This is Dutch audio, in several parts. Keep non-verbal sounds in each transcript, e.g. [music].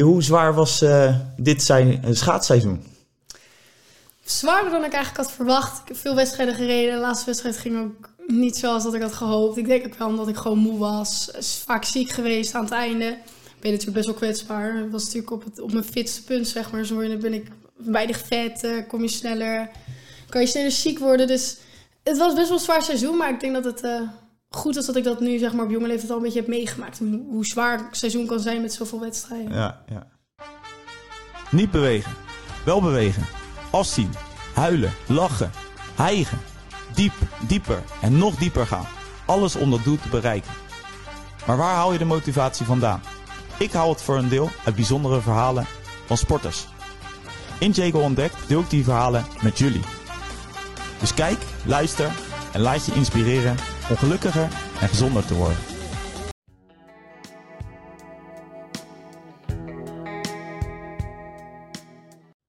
Hoe zwaar was uh, dit zijn uh, schaatsseizoen? Zwaarder dan ik eigenlijk had verwacht. Ik heb veel wedstrijden gereden. De laatste wedstrijd ging ook niet zoals dat ik had gehoopt. Ik denk ook wel omdat ik gewoon moe was. Vaak ziek geweest aan het einde. Ben natuurlijk best wel kwetsbaar. Ik was natuurlijk op, het, op mijn fitste punt, zeg maar. Zo ben ik weinig vet, uh, kom je sneller, kan je sneller ziek worden. Dus het was best wel een zwaar seizoen, maar ik denk dat het goed is dat ik dat nu zeg maar op jonge leeftijd al een beetje heb meegemaakt. Hoe, zwaar een seizoen kan zijn met zoveel wedstrijden. Ja, ja. Niet bewegen, wel bewegen. Afzien, huilen, lachen, hijgen. Diep, dieper en nog dieper gaan. Alles om dat doel te bereiken. Maar waar haal je de motivatie vandaan? Ik haal het voor een deel uit bijzondere verhalen van sporters. In Jago Ontdekt deel ik die verhalen met jullie. Dus kijk, luister en laat je inspireren om gelukkiger en gezonder te worden.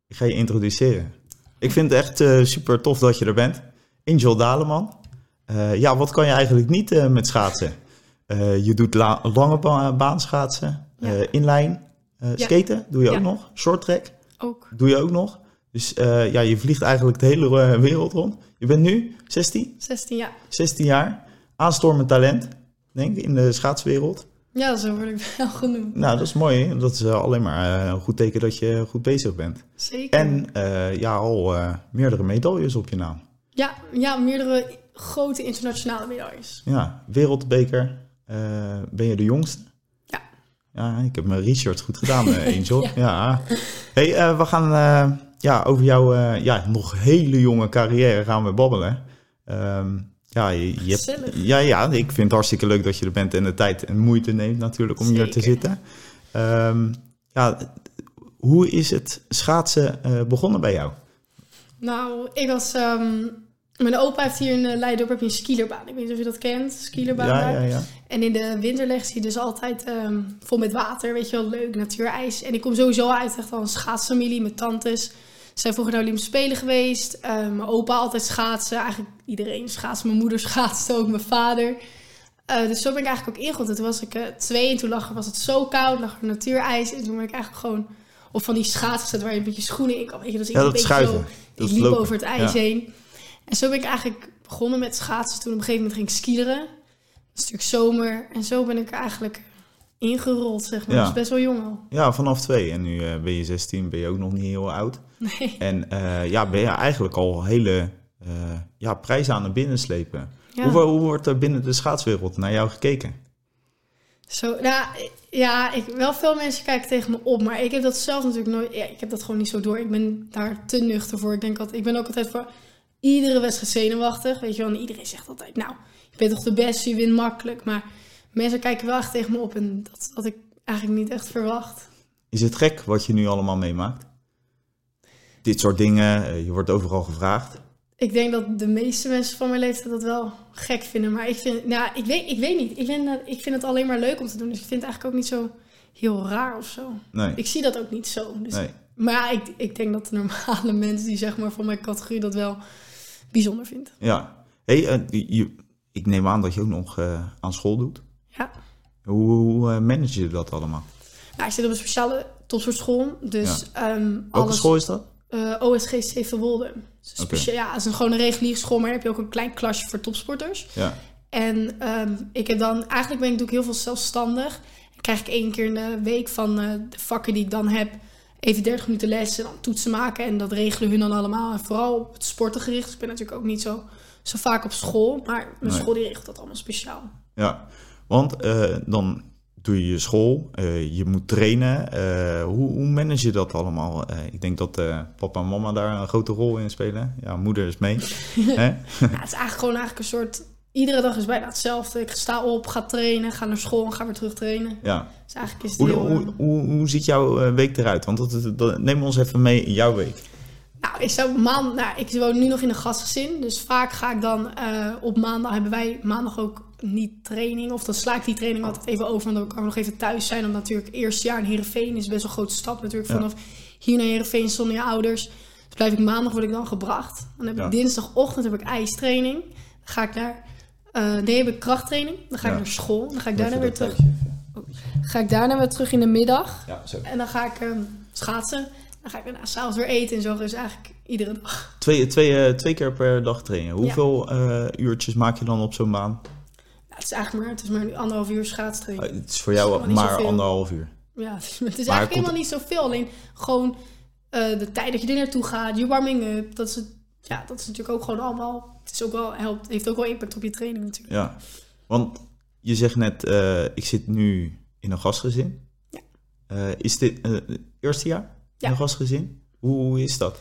Ik ga je introduceren. Ik vind het echt uh, super tof dat je er bent. Angel Daleman. Uh, ja, wat kan je eigenlijk niet uh, met schaatsen? je doet lange ba baan schaatsen, ja. inlijn, skaten doe je ja. ook nog, short track ook. doe je ook nog. Dus uh, ja, je vliegt eigenlijk de hele wereld rond. Je bent nu 16? 16, ja. 16 jaar. Aanstormend talent, denk ik, in de schaatswereld. Ja, zo word ik wel genoemd. Nou, dat is mooi. Dat is alleen maar een goed teken dat je goed bezig bent. Zeker. En uh, ja, al uh, meerdere medailles op je naam. Ja, ja, meerdere grote internationale medailles. Ja, wereldbeker. ben je de jongste? Ja. Ja, ik heb mijn research goed gedaan, [laughs] Angel. ja. ja. Hey, we gaan ja, over jouw ja, nog hele jonge carrière gaan we babbelen. Um, ja, je, je hebt, ja, ja, ik vind het hartstikke leuk dat je er bent en de tijd en moeite neemt natuurlijk om Zeker. hier te zitten. Um, ja, hoe is het schaatsen begonnen bij jou? Nou, ik was um, mijn opa heeft hier in Leidorp heb je een skierbaan. Ik weet niet of je dat kent, skierbaan ja, ja, ja. En in de winter legt hij dus altijd um, vol met water, weet je wel, leuk, natuurijs. En ik kom sowieso uit echt al een schaatsfamilie met tantes. Zijn vroeger naar Olympische Spelen geweest. Um, mijn opa altijd schaatsen. Eigenlijk iedereen schaatsen. Mijn moeder [laughs] schaatste ook, mijn vader. Uh, dus zo ben ik eigenlijk ook ingegroeid. Toen was ik uh, twee en toen lag, was het zo koud, lag er natuurijs. En toen ben ik eigenlijk gewoon op van die schaatsen gezet waar je een beetje schoenen in kan. Weet je, dus ik ja, dat schuiven. Zo, dat ik liep lopen. over het ijs ja. heen. En zo ben ik eigenlijk begonnen met schaatsen. Toen op een gegeven moment ging ik skileren. Een stuk zomer. En zo ben ik eigenlijk ingerold, zeg maar. Ja. Dus best wel jong al. Ja, vanaf twee. En nu uh, ben je 16, ben je ook nog niet heel oud. Nee. [laughs] En uh, ja, ben je eigenlijk al hele uh, ja, prijzen aan het binnenslepen. Ja. Hoe, hoe wordt er binnen de schaatswereld naar jou gekeken? Zo, nou, ja, ik, wel veel mensen kijken tegen me op, maar ik heb dat zelf natuurlijk nooit, ja, ik heb dat gewoon niet zo door. Ik ben daar te nuchter voor. Ik denk dat, ik ben ook altijd voor iedere wedstrijd zenuwachtig, weet je wel. En iedereen zegt altijd, nou, je bent toch de beste, je wint makkelijk. Maar mensen kijken wel echt tegen me op en dat had ik eigenlijk niet echt verwacht. Is het gek wat je nu allemaal meemaakt? Dit soort dingen, eh, je wordt overal gevraagd. Ik denk dat de meeste mensen van mijn leeftijd dat wel gek vinden. Maar ik vind, nou, ik weet, ik weet niet. Ik vind, ik vind het alleen maar leuk om te doen. Dus ik vind het eigenlijk ook niet zo heel raar of zo. Nee. Ik zie dat ook niet zo. Dus, nee. Maar ja, ik, ik denk dat de normale [laughs] mensen die zeg maar van mijn categorie dat wel bijzonder vindt. Ja. Hey, uh, je, ik neem aan dat je ook nog uh, aan school doet. Hoe, hoe uh, manage je dat allemaal? Nou, ik zit op een speciale topsportschool. Dus ja. um, Welke alles, school is dat? Uh, OSG Zevenwolde. Dus okay. Ja, het is een, gewoon een reguliere school, maar dan heb je ook een klein klasje voor topsporters. Ja. En um, ik heb dan, eigenlijk ben ik, doe ik heel veel zelfstandig. En krijg ik één keer in de week van uh, de vakken die ik dan heb, even 30 minuten les en dan toetsen maken. En dat regelen hun dan allemaal. En vooral op het sporten gericht. Dus ik ben natuurlijk ook niet zo, zo vaak op school. Maar mijn nee. school die regelt dat allemaal speciaal. Ja, want uh, dan doe je je school, uh, je moet trainen. Uh, hoe, hoe manage je dat allemaal? ik denk dat papa en mama daar een grote rol in spelen. Ja, moeder is mee. [laughs] ja, het is eigenlijk gewoon eigenlijk een soort... Iedere dag is bijna hetzelfde. Ik sta op, ga trainen, ga naar school en ga weer terug trainen. Ja. Dus eigenlijk is het hoe, heel, hoe, hoe, hoe, ziet jouw week eruit? Want dat, dat, neem ons even mee in jouw week. Nou, ik, zou maand, nou, ik woon nu nog in een gastgezin. Dus vaak ga ik dan uh, op maandag... hebben wij maandag ook niet training. Of dan sla ik die training altijd even over. En dan kan ik nog even thuis zijn. Omdat natuurlijk eerste jaar in Heerenveen is best wel een grote stap. Natuurlijk vanaf hier naar Heerenveen zonder je ouders. Dus blijf ik maandag word ik dan gebracht. Dan heb ik ja. dinsdagochtend heb ik ijstraining. Dan ga ik naar... Uh, nee, heb ik krachttraining. Dan ga ik Ja. naar school. Dan ga ik daarna weer terug. tijdje. Ga ik daarna weer terug in de middag. En dan ga ik ehm, schaatsen. Dan ga ik daarna s'avonds weer eten en zo. Dus eigenlijk iedere dag. Twee, twee, eh, twee keer per dag trainen. Hoeveel eh, uurtjes maak je dan op zo'n baan? Ja, het is eigenlijk maar, het is maar anderhalf uur schaatstraining. Eh, het is voor is jou maar anderhalf uur. Ja, [laughs] het is Maar eigenlijk komt- helemaal niet zoveel. Alleen gewoon eh, de tijd dat je er naartoe gaat, je warming-up. Dat is, het, ja, dat is natuurlijk ook gewoon allemaal... Het is ook wel, helpt, heeft ook wel impact op je training natuurlijk. Ja, want je zegt net, eh, ik zit nu in een gastgezin. Ja. Eh, is dit het eerste jaar in Ja. een gastgezin? Hoe, hoe is dat?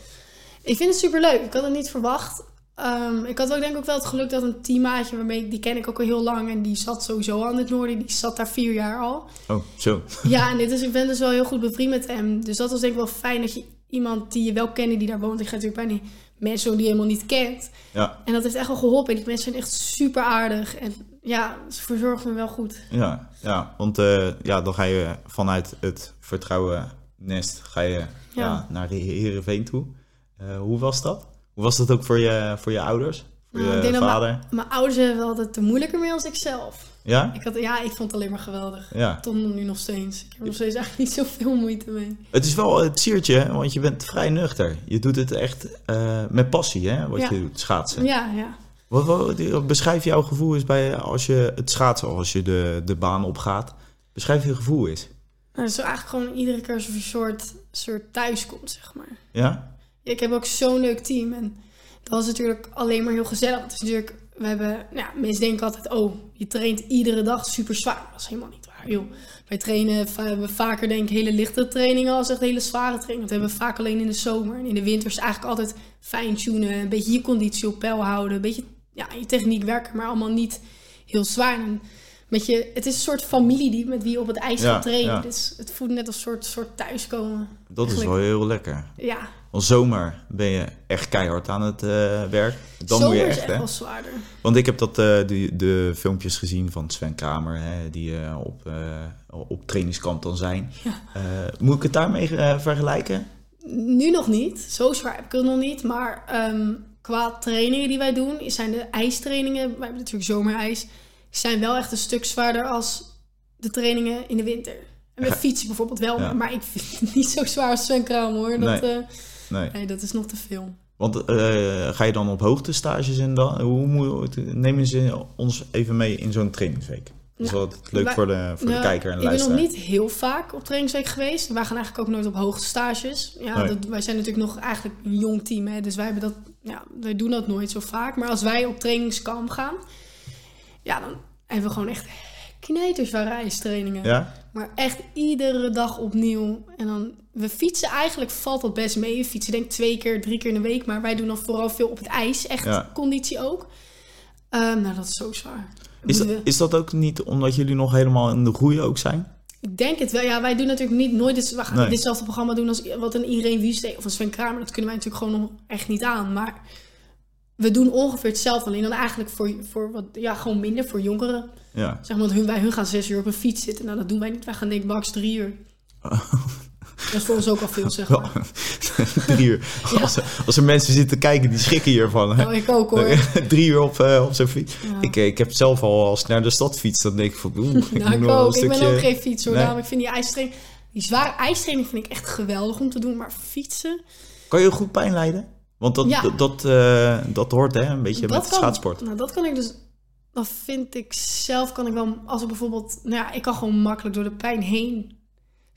Ik vind het superleuk. Ik had het niet verwacht. Ehm, ik had ook denk ik ook wel het geluk dat een teammaatje waarmee ik, die ken ik ook al heel lang en die zat sowieso aan het noorden. Die zat daar vier jaar al. Oh, zo. Ja, en dit is, ik ben dus wel heel goed bevriend met hem. Dus dat was denk ik wel fijn dat je iemand die je wel kent die daar woont. Ik ga natuurlijk bij die mensen die je helemaal niet kent. Ja, En dat heeft echt wel geholpen. En die mensen zijn echt super aardig. En ja, ze verzorgen me wel goed. ja, ja. want eh, ja, dan ga je vanuit het vertrouwen nest ga je, ja. Ja. naar de Heerenveen toe. Eh, hoe was dat? Hoe was dat ook voor je, voor je ouders? Voor Nou, ik je dat vader? Mijn ouders hebben altijd te moeilijker mee als ik zelf. Ja? Ik had, ja, ik vond het alleen maar geweldig. Ja. Tot nu nog steeds. Ik heb er nog steeds eigenlijk niet zoveel moeite mee. Het is wel het siertje, want je bent vrij nuchter. Je doet het echt eh, met passie, hè, wat Ja. je doet, schaatsen. Ja, ja. Wat, wat- beschrijf jouw gevoel is bij als je het schaatsen, als je de, de baan opgaat. Beschrijf je gevoel is. Nou, dat is eigenlijk gewoon iedere keer een soort, soort thuis komt, zeg maar. Ja? Ik heb ook zo'n leuk team. En dat was natuurlijk alleen maar heel gezellig. Het is natuurlijk, we hebben, nou ja, mensen denken altijd, oh, je traint iedere dag super zwaar. Dat is helemaal niet waar, joh. Wij trainen, we hebben vaker denk ik hele lichte trainingen als echt hele zware trainingen. Dat hebben we vaak alleen in de zomer. En in de winter is het eigenlijk altijd fine-tunen, een beetje je conditie op peil houden, een beetje ja, je techniek werken, maar allemaal niet heel zwaar. En met je, het is een soort familie die, met wie je op het ijs Ja, gaat trainen. ja. Dus het voelt net als een soort, soort thuiskomen. Dat is wel heel lekker. Ja, Want zomer ben je echt keihard aan het eh, werk. Dan zomer moet je is echt, echt hè? wel zwaarder. Want ik heb dat, eh, de, de filmpjes gezien van Sven Kramer, hè, die eh, op, op trainingskamp dan zijn. Ja. Moet ik het daarmee vergelijken? Nu nog niet. Zo zwaar heb ik het nog niet. Maar ehm, qua trainingen die wij doen, zijn de ijstrainingen, wij hebben natuurlijk zomerijs, zijn wel echt een stuk zwaarder als de trainingen in de winter. En met fietsen bijvoorbeeld wel, Ja. maar ik vind het niet zo zwaar als Sven Kramer hoor. Dat, Nee. Nee. nee, dat is nog te veel. Want eh, ga je dan op hoogtestages en dan? Hoe moet, nemen ze ons even mee in zo'n trainingsweek? Dat is Nou, wel leuk wij- voor de, voor de Nou, kijker en de ik ben nog luisteraar. niet heel vaak op trainingsweek geweest. Wij gaan eigenlijk ook nooit op hoogtestages. Ja, Nee. dat, wij zijn natuurlijk nog eigenlijk een jong team. Hè, dus wij, hebben dat, ja, wij doen dat nooit zo vaak. Maar als wij op trainingskamp gaan... Ja, dan hebben we gewoon echt knijterzware ijstrainingen. Ja? Maar echt iedere dag opnieuw. En dan... We fietsen eigenlijk, valt dat best mee. We fietsen denk ik twee keer, drie keer in de week. Maar wij doen dan vooral veel op het ijs. Echt Ja. conditie ook. Ehm, nou, dat is zo zwaar. Is dat, is dat ook niet omdat jullie nog helemaal in de groei ook zijn? Ik denk het wel. Ja, wij doen natuurlijk niet nooit dit, we gaan Nee. ditzelfde programma doen als wat een Irene Wieste of een Sven Kramer. Dat kunnen wij natuurlijk gewoon nog echt niet aan. Maar we doen ongeveer hetzelfde. Alleen dan eigenlijk voor, voor wat, ja, gewoon minder voor jongeren. Ja. Zeg maar, want hun, wij, hun gaan zes uur op een fiets zitten. Nou, dat doen wij niet. Wij gaan denk ik max drie uur. [laughs] Dat is voor ons ook al veel, zeg maar. [laughs] Drie uur. [laughs] Ja. Als, er, als er mensen zitten kijken, die schrikken hiervan. hè. Nou, ik ook hoor. [laughs] Drie uur op, eh, op zo'n fiets. Ja. Ik, eh, ik heb zelf al, als ik naar de stad fiets, dan denk ik van... Oeh, ik nou, ik ook. een Ik ben stukje... ook geen fietser. Nee. Daarom, ik vind die ijstraining... Die zware ijstraining vind ik echt geweldig om te doen. Maar fietsen... Kan je goed pijn lijden? Want dat, Ja. dat, dat, eh, dat hoort hè, een beetje met kan, schaatsport. Nou, dat kan ik dus. Dat vind ik zelf kan ik wel. Als ik bijvoorbeeld. Nou ja, ik kan gewoon makkelijk door de pijn heen.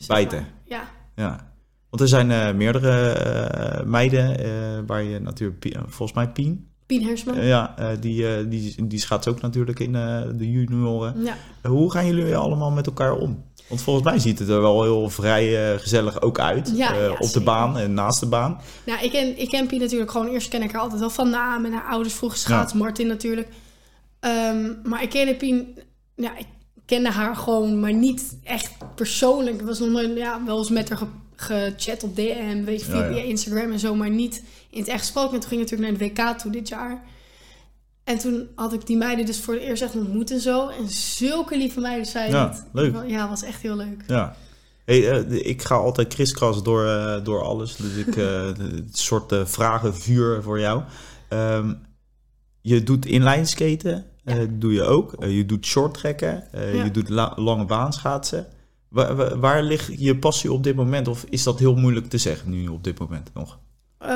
Bijten. Ja. Ja. Want er zijn eh, meerdere eh, meiden eh, waar je natuurlijk... Volgens mij Pien. Pien Hersman. Eh, ja, die, die, die schaats ook natuurlijk in de junioren. ja. Hoe gaan jullie allemaal met elkaar om? Want volgens mij ziet het er wel heel vrij gezellig ook uit. Ja, ja, op de zeker. baan en naast de baan. Nou, ik ken, ik ken Pien natuurlijk gewoon. Eerst ken ik haar altijd wel van naam. En haar ouders vroeger schaats. Martin natuurlijk. Ehm, maar ik kende Pien. Ja, ik kende haar gewoon, maar niet echt persoonlijk. Ik was nog nooit, ja, wel eens met haar ge- gechat op DM, weet je, via, Ja, ja. via Instagram en zo, maar niet in het echt gesproken. En toen ging ik natuurlijk naar de WK toe dit jaar. En toen had ik die meiden dus voor het eerst echt ontmoet en zo. En zulke lieve meiden zijn Ja, het. leuk. Ja, was echt heel leuk. Ja. Hey, eh, ik ga altijd kriskras door, eh, door alles. Dus ik eh, [laughs] een soort eh, vragenvuur voor jou. Ehm, je doet inlineskaten, eh Ja. doe je ook. Eh, je doet shorttrekken, eh Ja. je doet la- lange baanschaatsen. Waar, waar- ligt je passie op dit moment? Of is dat heel moeilijk te zeggen nu op dit moment nog? Eh,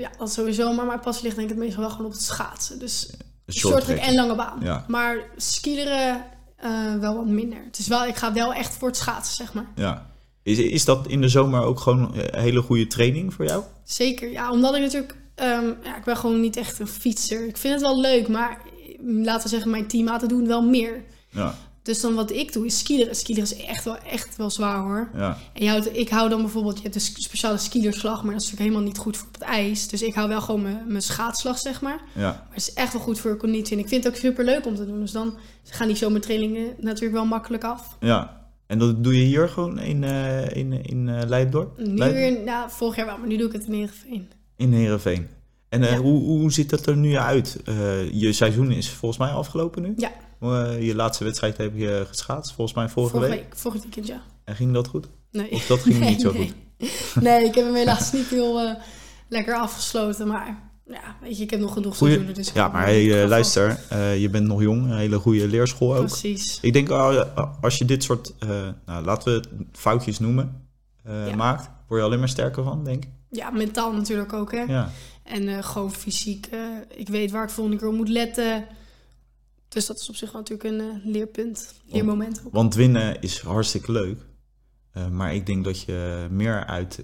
ja, dat sowieso. Maar mijn passie ligt denk ik het meestal wel gewoon op het schaatsen. Dus short en lange baan. Ja. Maar skileren eh, wel wat minder. Het is wel, ik ga wel echt voor het schaatsen, zeg maar. Ja. Is, is dat in de zomer ook gewoon een hele goede training voor jou? Zeker, ja. Omdat ik natuurlijk... ehm, ja, ik ben gewoon niet echt een fietser. Ik vind het wel leuk, maar laten we zeggen, mijn teammaten doen wel meer. Ja. Dus dan wat ik doe is skileren. Skileren is echt wel, echt wel zwaar hoor. Ja. En houdt, ik hou dan bijvoorbeeld, je hebt een speciale skielerslag, maar dat is natuurlijk helemaal niet goed voor op het ijs. Dus ik hou wel gewoon mijn, mijn schaatsslag, zeg maar. Ja. Maar het is echt wel goed voor je conditie. En ik vind het ook super leuk om te doen. Dus dan gaan die zomertrainingen natuurlijk wel makkelijk af. ja. En dat doe je hier gewoon in, eh in, in Leidendorp? Nu weer, nou, vorig jaar wel, maar nu doe ik het in Heerenveen. In Heerenveen. En eh, Ja. hoe, hoe ziet dat er nu uit? Eh, je seizoen is volgens mij afgelopen nu? Ja. Eh, je laatste wedstrijd heb je geschaatst, volgens mij vorige, Vorige week. week, vorig weekend, ja. En ging dat goed? Nee. Of dat ging nee, [laughs] niet zo nee. goed? Nee, ik heb hem helaas niet heel lekker afgesloten. Maar ja, weet je, ik heb nog genoeg seizoenen. Dus Ja, maar hey, luister, je bent nog jong, een hele goede leerschool ook. Precies. Ik denk, uh, als je dit soort, nou, laten we het foutjes noemen, Ja. maakt, word je alleen maar sterker van, denk ik. Ja, mentaal natuurlijk ook, hè. Ja. En eh, gewoon fysiek. eh, ik weet waar ik volgende keer op moet letten. Dus dat is op zich wel natuurlijk een eh, leerpunt. Leermoment ook. Want winnen is hartstikke leuk. Maar ik denk dat je meer uit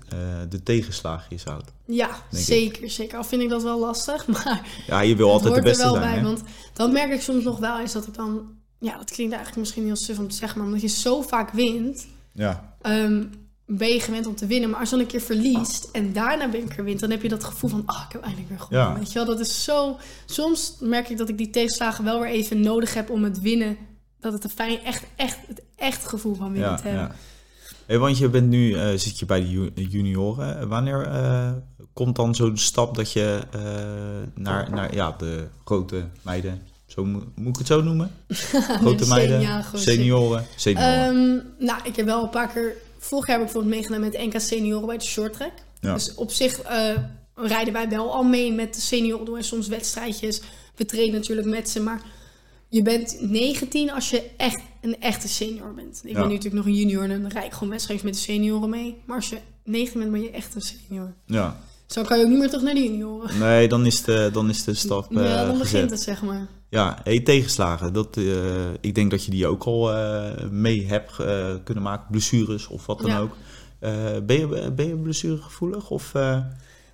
de tegenslaagjes houdt. Ja, zeker, zeker. Al vind ik dat wel lastig, [laughs] maar Ja, je wil altijd de hoort er beste wel zijn. bij. hè? Want dat merk ik soms nog wel, is dat ik dan... Ja, dat klinkt eigenlijk misschien heel suf om te zeggen, maar omdat je zo vaak wint, Ja, ehm, ben je gewend om te winnen. Maar als je dan een keer verliest en daarna ben ik er wint, dan heb je dat gevoel van, ah, ik heb eindelijk weer gewonnen. Ja. Weet je wel, dat is zo... Soms merk ik dat ik die tegenslagen wel weer even nodig heb om het winnen. Dat het een fijn, echt, echt, het echt gevoel van winnen ja, te hebben. ja. Hey, want je bent nu, eh, zit je bij de ju- junioren. Wanneer eh, komt dan zo'n stap dat je eh, naar, naar ja, de grote meiden, zo moet, ik het zo noemen? [laughs] Grote de meiden, senioren, senioren. Ehm, nou, ik heb wel een paar keer... Vorig jaar heb ik bijvoorbeeld meegedaan met NK senioren bij de short track. Ja. Dus op zich eh, rijden wij wel al mee met de senioren. Doen soms wedstrijdjes. We trainen natuurlijk met ze, maar... Je bent 19 als je echt een echte senior bent. Ik Ja. ben nu natuurlijk nog een junior en dan rijd ik gewoon wedstrijdjes met de senioren mee. Maar als je 19 bent, ben je echt een senior. ja. Zo kan je ook niet meer terug naar de junioren. Nee, dan is de, dan is de stap eh, ja, dan begint gezet. het, zeg maar. Ja, hey, tegenslagen. Dat, eh, ik denk dat je die ook al eh, mee hebt eh, kunnen maken. Blessures of wat dan Ja. ook. Eh, ben, je, ben je blessuregevoelig of eh,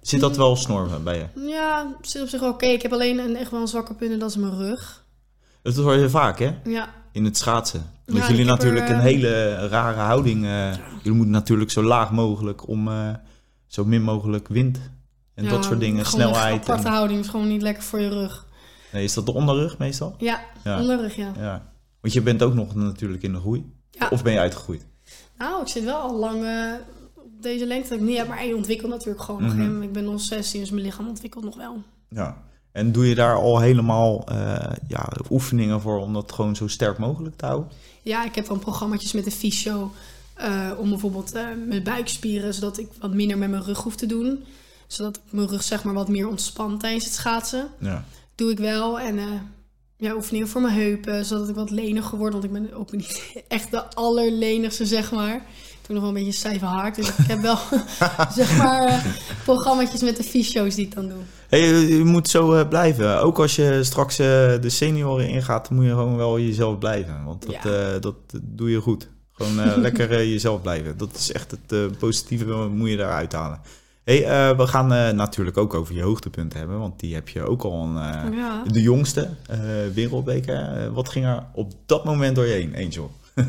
zit dat wel snor bij je? Ja, zit op zich wel oké. Ik heb alleen een, echt wel een zwakke punt en dat is mijn rug. Dat hoor je vaak, hè? Ja, In het schaatsen. Want Ja, jullie natuurlijk er, een eh, hele rare houding. eh, Jullie moeten natuurlijk zo laag mogelijk om eh, zo min mogelijk wind en Ja, dat soort dingen. gewoon Een Snelheid. aparte En, houding is gewoon niet lekker voor je rug. nee, is dat de onderrug meestal? Ja, Ja. onderrug, ja. Ja. Want je bent ook nog natuurlijk in de groei. Ja. Of ben je uitgegroeid? Nou, ik zit wel al lang eh, op deze lengte dat ik niet heb, maar je ontwikkelt natuurlijk gewoon nog. Mhm. Ik ben nog 16, dus mijn lichaam ontwikkelt nog wel. Ja. En doe je daar al helemaal eh, ja, oefeningen voor om dat gewoon zo sterk mogelijk te houden? Ja, ik heb dan programma's met de fysio eh, om bijvoorbeeld eh, mijn buikspieren, zodat ik wat minder met mijn rug hoef te doen. Zodat mijn rug zeg maar wat meer ontspant tijdens het schaatsen. Ja. Doe ik wel. En eh, ja, oefeningen voor mijn heupen, zodat ik wat leniger word. Want ik ben ook niet [laughs] echt de allerlenigste, zeg maar. Ik heb nog wel een beetje een stijve haak. Dus ik heb wel, [laughs] [laughs] zeg maar, programma's met de fysio's die ik dan doe. Hey, je moet zo blijven. Ook als je straks de senioren ingaat, dan moet je gewoon wel jezelf blijven. Want dat, Ja. dat doe je goed. Gewoon eh, [laughs] lekker eh, jezelf blijven. Dat is echt het eh, positieve, moet je daaruit halen. Hey, we gaan natuurlijk ook over je hoogtepunten hebben, want die heb je ook al Ja. de jongste wereldbeker. Wat ging er op dat moment door je heen, Angel? [laughs]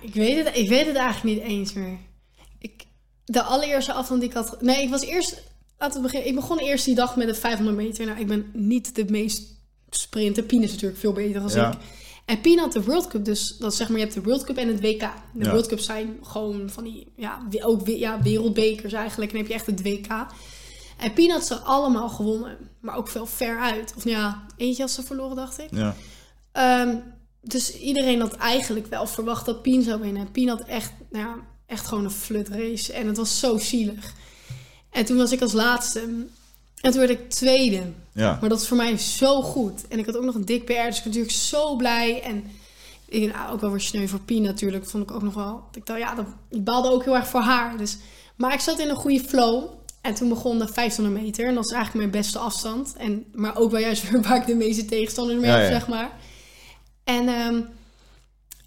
Ik weet, het, ik weet het eigenlijk niet eens meer. Ik, de allereerste afstand die ik had... Nee, ik was eerst... Laten we beginnen. Ik begon eerst die dag met de 500 meter. Nou, ik ben niet de meest sprinter. Pien is natuurlijk veel beter dan Ja. ik. En Pien had de World Cup, dus dat zeg maar, je hebt de World Cup en het WK. De Ja. World Cup zijn gewoon van die, ja, ook ja, wereldbekers eigenlijk. En dan heb je echt het WK. En Pien had ze allemaal gewonnen, maar ook veel ver uit. Of nou ja, eentje had ze verloren, dacht ik. Ja. Ehm, dus iedereen had eigenlijk wel verwacht dat Pien zou winnen. En Pien had echt, nou ja, echt gewoon een flut race. En het was zo zielig. En toen was ik als laatste. En toen werd ik tweede. Ja. Maar dat is voor mij zo goed. En ik had ook nog een dik PR, dus ik was natuurlijk zo blij. En Ik, nou, ook wel weer sneu voor Pien natuurlijk. Vond ik ook nog wel. Ik dacht, ja, dat, ik baalde ook heel erg voor haar. Dus, maar ik zat in een goede flow. En toen begon de 500 meter. En dat is eigenlijk mijn beste afstand. En, maar ook wel juist [laughs] waar ik de meeste tegenstanders mee Ja, heb, ja. zeg maar. En ehm,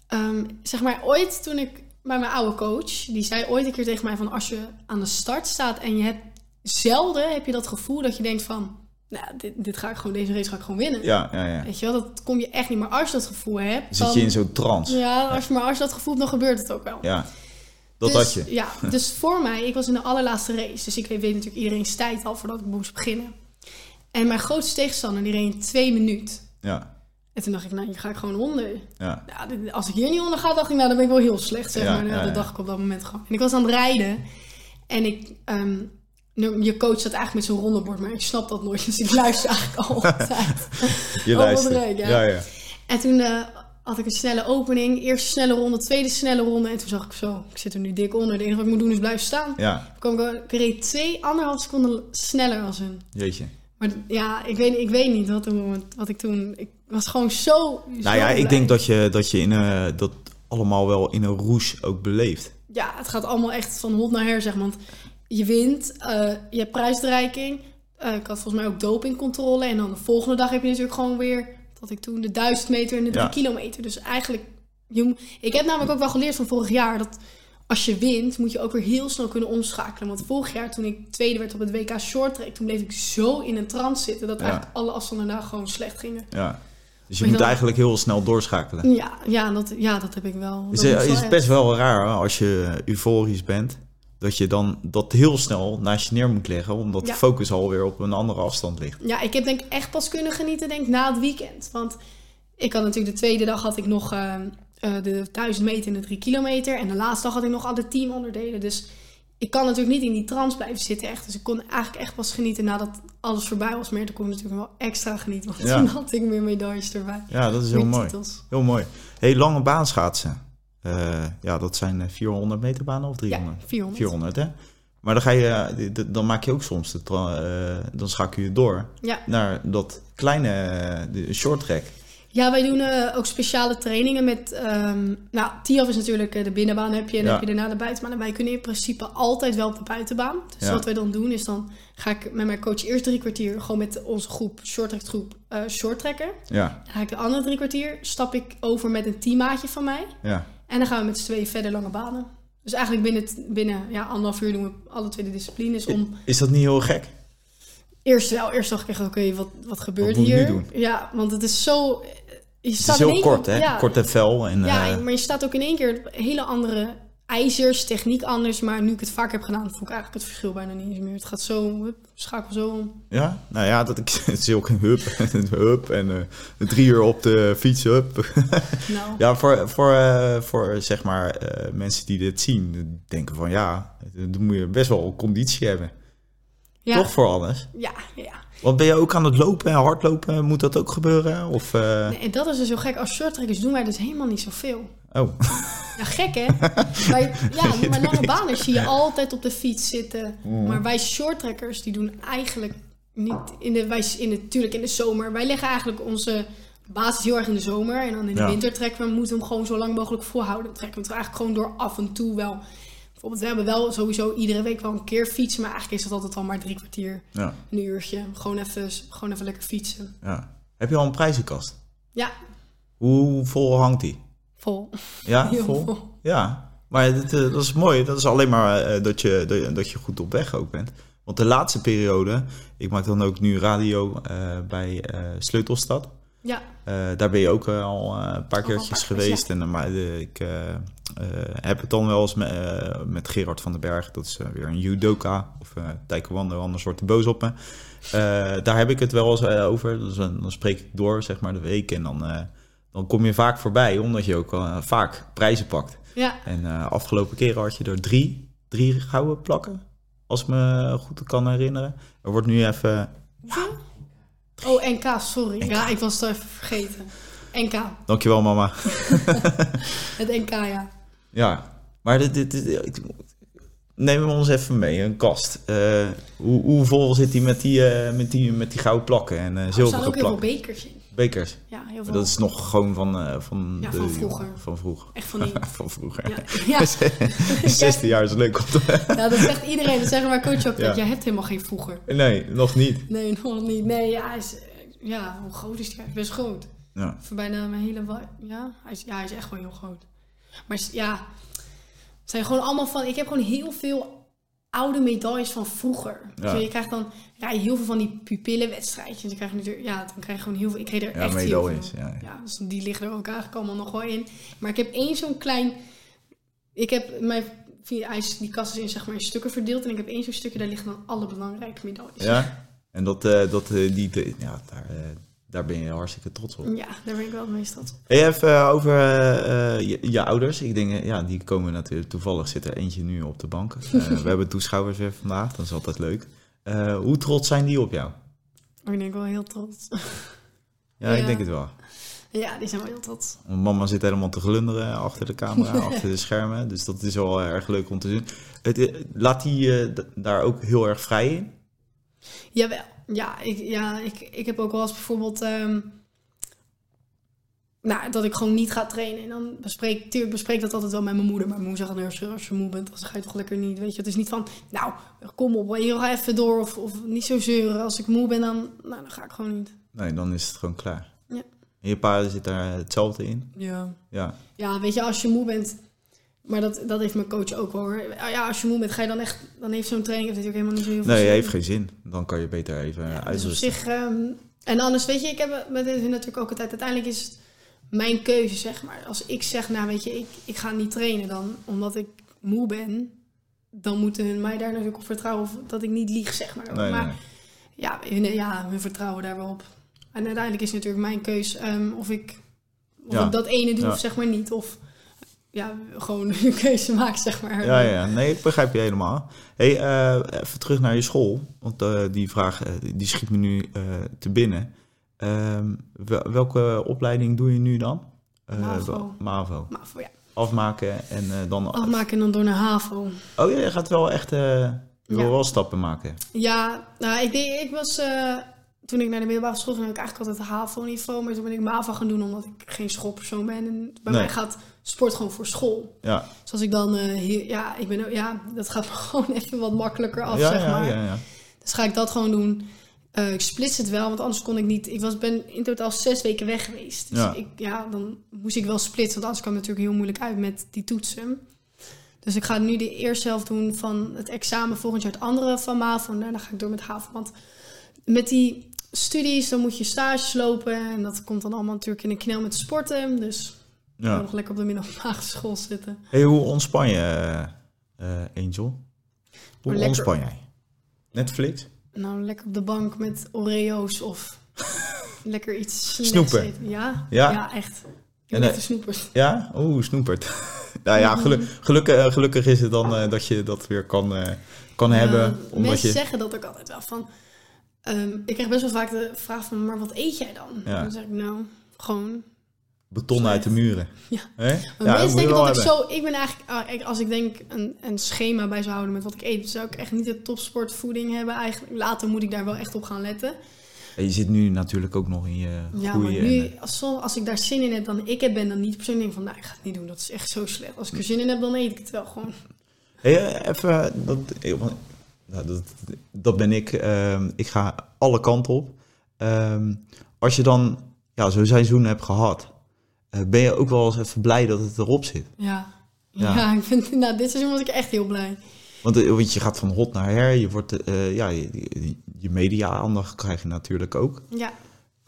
ehm, zeg maar, ooit toen ik bij mijn oude coach... Die zei ooit een keer tegen mij van... Als je aan de start staat en je hebt... Zelden heb je dat gevoel dat je denkt van... Nou, dit, dit ga ik gewoon, deze race ga ik gewoon winnen. Ja, ja, ja. Weet je wel, dat kom je echt niet. Maar als je dat gevoel hebt... Zit dan- je in zo'n trance? ja, als je, maar als je dat gevoel hebt, dan gebeurt het ook wel. Ja. Dat dus, had je. Ja, [laughs] dus voor mij, ik was in de allerlaatste race. Dus ik weet, natuurlijk iedereen's tijd al voordat ik moest beginnen. En mijn grootste tegenstander, die reed in twee minuten. Ja, En toen dacht ik, nou, hier ga ik gewoon onder. ja. Dit- als ik hier niet onder ga, dacht ik, nou, dan ben ik wel heel slecht, zeg Ja, maar. Nou, ja, dat dacht ik op dat moment gewoon. En ik was aan het rijden. En ik... ehm, je coach zat eigenlijk met zo'n rondebord, maar ik snap dat nooit. Dus ik luister eigenlijk [laughs] altijd. Je luistert. ja. ja, ja. En toen eh, had ik een snelle opening. Eerste snelle ronde, tweede snelle ronde. En toen zag ik zo, ik zit er nu dik onder. Het enige wat ik moet doen is blijven staan. Ja, Toen kwam ik, ik reed twee, anderhalf seconden sneller als hun. jeetje. Maar ja, ik weet, ik weet niet wat, wat ik toen... Ik was gewoon zo, Nou ja, ik denk dat je, dat je in, eh, dat allemaal wel in een roes ook beleeft. Ja, het gaat allemaal echt van hot naar her, zeg maar. Want je wint, eh, je hebt prijsdreiking. Eh, ik had volgens mij ook dopingcontrole. En dan de volgende dag heb je natuurlijk gewoon weer... Dat ik toen de 1000 meter en de 3 Ja. kilometer. Dus eigenlijk... Je, ik heb namelijk ook wel geleerd van vorig jaar... dat als je wint, moet je ook weer heel snel kunnen omschakelen. Want vorig jaar, toen ik tweede werd op het WK Short Track... toen bleef ik zo in een trance zitten... dat Ja. eigenlijk alle afstanden daar gewoon slecht gingen. Ja. Dus je Maar moet dan- eigenlijk heel snel doorschakelen. Ja, ja, dat, ja dat heb ik wel. Is, Dat is best wel raar als je euforisch bent. Dat je dan dat heel snel naast je neer moet leggen. Omdat Ja. de focus alweer op een andere afstand ligt. Ja, ik heb denk ik echt pas kunnen genieten denk na het weekend. Want ik had natuurlijk de tweede dag had ik nog eh, eh, de 1000 meter en de 3 kilometer. En de laatste dag had ik nog alle teamonderdelen. Dus ik kan natuurlijk niet in die trance blijven zitten echt. Dus ik kon eigenlijk echt pas genieten nadat alles voorbij was. Maar toen kon ik natuurlijk wel extra genieten. Want Ja. toen had ik meer medailles erbij. Ja, dat is heel mooi. titels. Heel mooi. Heel lange baanschaatsen. Eh ja, dat zijn eh, 400 meter banen of 300? Ja, 400. 400 hè? Maar dan, ga je, eh, dan maak je ook soms, de eh, dan schakel je door Ja. naar dat kleine eh, de short track. Ja, wij doen eh, ook speciale trainingen met... ehm nou, TIAF is natuurlijk eh, de binnenbaan heb je en Ja. heb je daarna de buitenbaan. En wij kunnen in principe altijd wel op de buitenbaan. Dus Ja. wat wij dan doen is dan ga ik met mijn coach eerst drie kwartier... gewoon met onze groep, shorttrack groep, eh shorttrekken. Ja, Dan ga ik de andere drie kwartier, stap ik over met een teammaatje van mij. ja. En dan gaan we met z'n tweeën verder lange banen. Dus eigenlijk binnen, binnen ja, anderhalf uur doen we alle twee de disciplines om... Is dat niet heel gek? Eerst wel, eerst dacht ik echt, oké, wat, wat gebeurt hier? doen? Ja, want het is zo... Je Het staat is heel kort, keer- hè? ja, Kort en fel. En, Ja, eh, maar je staat ook in één keer op hele andere ijzers, techniek anders. Maar nu ik het vaak heb gedaan, voel ik eigenlijk het verschil bijna niet eens meer. Het gaat zo, hup, schakel zo om. Ja, nou ja, dat, ik, [laughs] het is ook een hup, [laughs] hup en eh, drie uur op de fiets, hup. [laughs] Nou, Ja, voor, voor, eh, voor zeg maar eh, mensen die dit zien, denken van ja, dan moet je best wel conditie hebben. ja, Toch voor alles. ja, ja. Want ben je ook aan het lopen en hardlopen? Moet dat ook gebeuren? Of, Nee, en dat is dus zo gek. Als shorttrekkers doen wij dus helemaal niet zoveel. Oh, Ja, gek hè? wij, [laughs] ja, maar lange banen zie je altijd op de fiets zitten. Mhm. Maar wij shorttrekkers, die doen eigenlijk niet... In de, wij, in de, natuurlijk in de zomer. Wij leggen eigenlijk onze basis heel erg in de zomer. En dan in de Ja. winter trekken we, moeten we hem gewoon zo lang mogelijk volhouden. Dan trekken we het eigenlijk gewoon door af en toe wel. Bijvoorbeeld, we hebben wel sowieso iedere week wel een keer fietsen. Maar eigenlijk is dat altijd al maar drie kwartier, ja, een uurtje. Gewoon even, gewoon even lekker fietsen. ja. Heb je al een prijzenkast? Ja, Hoe vol hangt die? Vol. Ja, vol? vol. Ja, maar dat, eh, dat is mooi. Dat is alleen maar eh, dat, je, dat, je- dat je goed op weg ook bent. Want de laatste periode, ik maak dan ook nu radio eh, bij eh, Sleutelstad. Ja, daar ben je ook al een paar keertjes paar keer, geweest. En, eh, maar ik heb het dan wel eens met, met Gerard van den Berg. Dat is weer een judoka. Of uh, taekwondo, anders wordt hij boos op me. Daar heb ik het wel eens over. Dus, dan dan spreek ik door, zeg maar, de week. En dan, dan kom je vaak voorbij, omdat je ook eh, vaak prijzen pakt. ja. En eh, afgelopen keren had je er drie, drie gouden plakken. Als ik me goed kan herinneren. Er wordt nu even... Oh, NK, sorry. Ja, ik was het even vergeten. NK, Dankjewel mama. [laughs] het NK, ja. Ja, maar dit, dit, dit- neem ons even mee, een kast. Eh, hoe, hoe vol zit die met die, met die, met die gouden plakken en eh Er staan zilveren ook heel veel plakken? bekers in. Bekers. Ja, heel veel. Maar dat is nog gewoon van, uh, van, ja, de, van vroeger. Van vroeger. Echt van die... [laughs] van vroeger. Ja. ja. [laughs] 16 jaar is leuk om te... [laughs] ja, dat zegt iedereen. Dat zeggen maar coach ook. Ja. Jij hebt helemaal geen vroeger. Nee, nog niet. Nee, nog niet. Nee, ja, is... Ja, hoe groot is hij? Best groot. Ja. Voor bijna mijn hele... Ja, hij is, ja, hij is echt wel heel groot. Maar ja, het zijn gewoon allemaal van... Ik heb gewoon heel veel oude medailles van vroeger. Ja. je krijgt dan ja, heel veel van die pupillenwedstrijdjes. Je krijgt natuurlijk, ja, dan krijg je gewoon heel veel. Ik kreeg er ja, echt heel veel. Ja, ja. dus die liggen er ook eigenlijk allemaal nog wel in. Maar ik heb één zo'n klein. Ik heb mijn ijs, die kast is in zeg maar in stukken verdeeld en ik heb één zo'n stukje daar liggen dan alle belangrijke medailles. Ja. En dat, uh, dat uh, die, ja, daar, uh, daar ben je hartstikke trots op. Ja, daar ben ik wel het meest trots op. Even over je, je, ouders. Ik denk, ja, die komen natuurlijk toevallig. Zit er eentje nu op de bank. [laughs] we hebben toeschouwers weer vandaag. Dat is altijd leuk. hoe trots zijn die op jou? Ik denk wel heel trots. Ja, [laughs] ja, ik denk het wel. Ja, die zijn wel heel trots. Mama zit helemaal te glunderen achter de camera, [laughs] achter de schermen. Dus dat is wel erg leuk om te zien. Het, laat hij daar ook heel erg vrij in? Jawel. Ja, ik, ja ik, ik heb ook wel eens bijvoorbeeld... Um, nou, dat ik gewoon niet ga trainen. En dan bespreek, tuurlijk bespreek dat altijd wel met mijn moeder. Maar mijn moeder zegt, als, als je moe bent, dan ga je toch lekker niet. Weet je, het is niet van, nou, kom op, je ga even door. Of, of niet zo zeuren. Als ik moe ben, dan, nou, dan ga ik gewoon niet. Nee, dan is het gewoon klaar. Ja. En je pa zit daar hetzelfde in? Ja. Ja, ja weet je, als je moe bent... Maar dat, dat heeft mijn coach ook wel hoor. Ja, als je moe bent, ga je dan echt... Dan heeft zo'n training heeft natuurlijk helemaal niet zo heel veel Nee, zin. heeft geen zin. Dan kan je beter even ja, uitrusten. Dus zich... Um, en anders, weet je, ik heb met dit natuurlijk ook altijd... Uiteindelijk is het mijn keuze, zeg maar. Als ik zeg, nou weet je, ik, ik ga niet trainen dan... Omdat ik moe ben... Dan moeten hun mij daar natuurlijk op vertrouwen... Of dat ik niet lieg, zeg maar. Nee, maar nee. Ja, hun, ja, hun vertrouwen daar wel op. En uiteindelijk is het natuurlijk mijn keus... Um, of ik, of Ja. ik dat ene doe Ja. of zeg maar niet. Of ja, gewoon [laughs] een keuze maak, zeg maar. Ja, ja, nee, ik begrijp je helemaal. hey, eh, even terug naar je school. Want eh, die vraag eh, die schiet me nu te binnen. Ehm, wel- welke opleiding doe je nu dan? MAVO. MAVO. Ja, Afmaken en dan... afmaken en dan door naar HAVO. Oh ja, je gaat wel echt... je wil Ja. wel stappen maken. Ja, nou, ik, deed, ik was... toen ik naar de middelbare school ging, had ik eigenlijk altijd HAVO-niveau. Maar toen ben ik MAVO gaan doen, omdat ik geen schoolpersoon ben. En bij Nee. mij gaat sport gewoon voor school. Ja, Dus als ik dan eh, hier... Ja, ik ben, ja, dat gaat [laughs] gewoon even wat makkelijker af, ja, zeg ja, maar. ja, ja. Dus ga ik dat gewoon doen. Eh, ik splits het wel, want anders kon ik niet. Ik was, ben in totaal zes weken weg geweest. Dus Ja. Ik, ja, dan moest ik wel splitsen, want anders kwam het natuurlijk heel moeilijk uit met die toetsen. Dus ik ga nu de eerste helft doen van het examen volgend jaar het andere van MAVO. En daarna ga ik door met HAVO. Want met die studies, dan moet je stages lopen. En dat komt dan allemaal natuurlijk in een knel met sporten. Dus ja. nog lekker op de middelbare school zitten. Hey, hoe ontspan je, eh, eh, Angel? Hoe lekker. ontspan jij? Netflix? Nou, lekker op de bank met Oreo's of [laughs] lekker iets Snoepen. Ja? Ja? echt. Ik ben eh. Ja? Oeh, snoepert. [laughs] nou ja, gelu- gelukkig, gelukkig is het dan dat je dat weer kan, kan hebben. Omdat mensen je... zeggen dat ook altijd wel van... ehm, ik krijg best wel vaak de vraag van, maar wat eet jij dan? Ja. Dan zeg ik, nou, gewoon... Beton uit de muren. [laughs] Ja. Hè? Maar Ja, mensen denken wel dat ik zo... Ik ben eigenlijk... ah, als ik denk een, een schema bij zou houden met wat ik eet... zou ik echt niet de topsportvoeding hebben eigenlijk. Later moet ik daar wel echt op gaan letten. En je zit nu natuurlijk ook nog in je Ja, maar nu, eh, als, als ik daar zin in heb, dan ik het ben, dan niet persoonlijk denk van, nou, ik ga het niet doen. Dat is echt zo slecht. Als ik er zin in heb, dan eet ik het wel gewoon. Hey, eh, even, dat, eh, want- nou, dat, dat ben ik. ehm, ik ga alle kanten op. Ehm, als je dan ja, zo'n seizoen hebt gehad, eh, ben je ook wel eens even blij dat het erop zit. Ja. Ja. Ja, ik vind, nou, dit seizoen was ik echt heel blij. Want, eh, want je gaat van hot naar her, je, wordt, eh, ja, je, je- media-aandacht krijg je natuurlijk ook. Ja.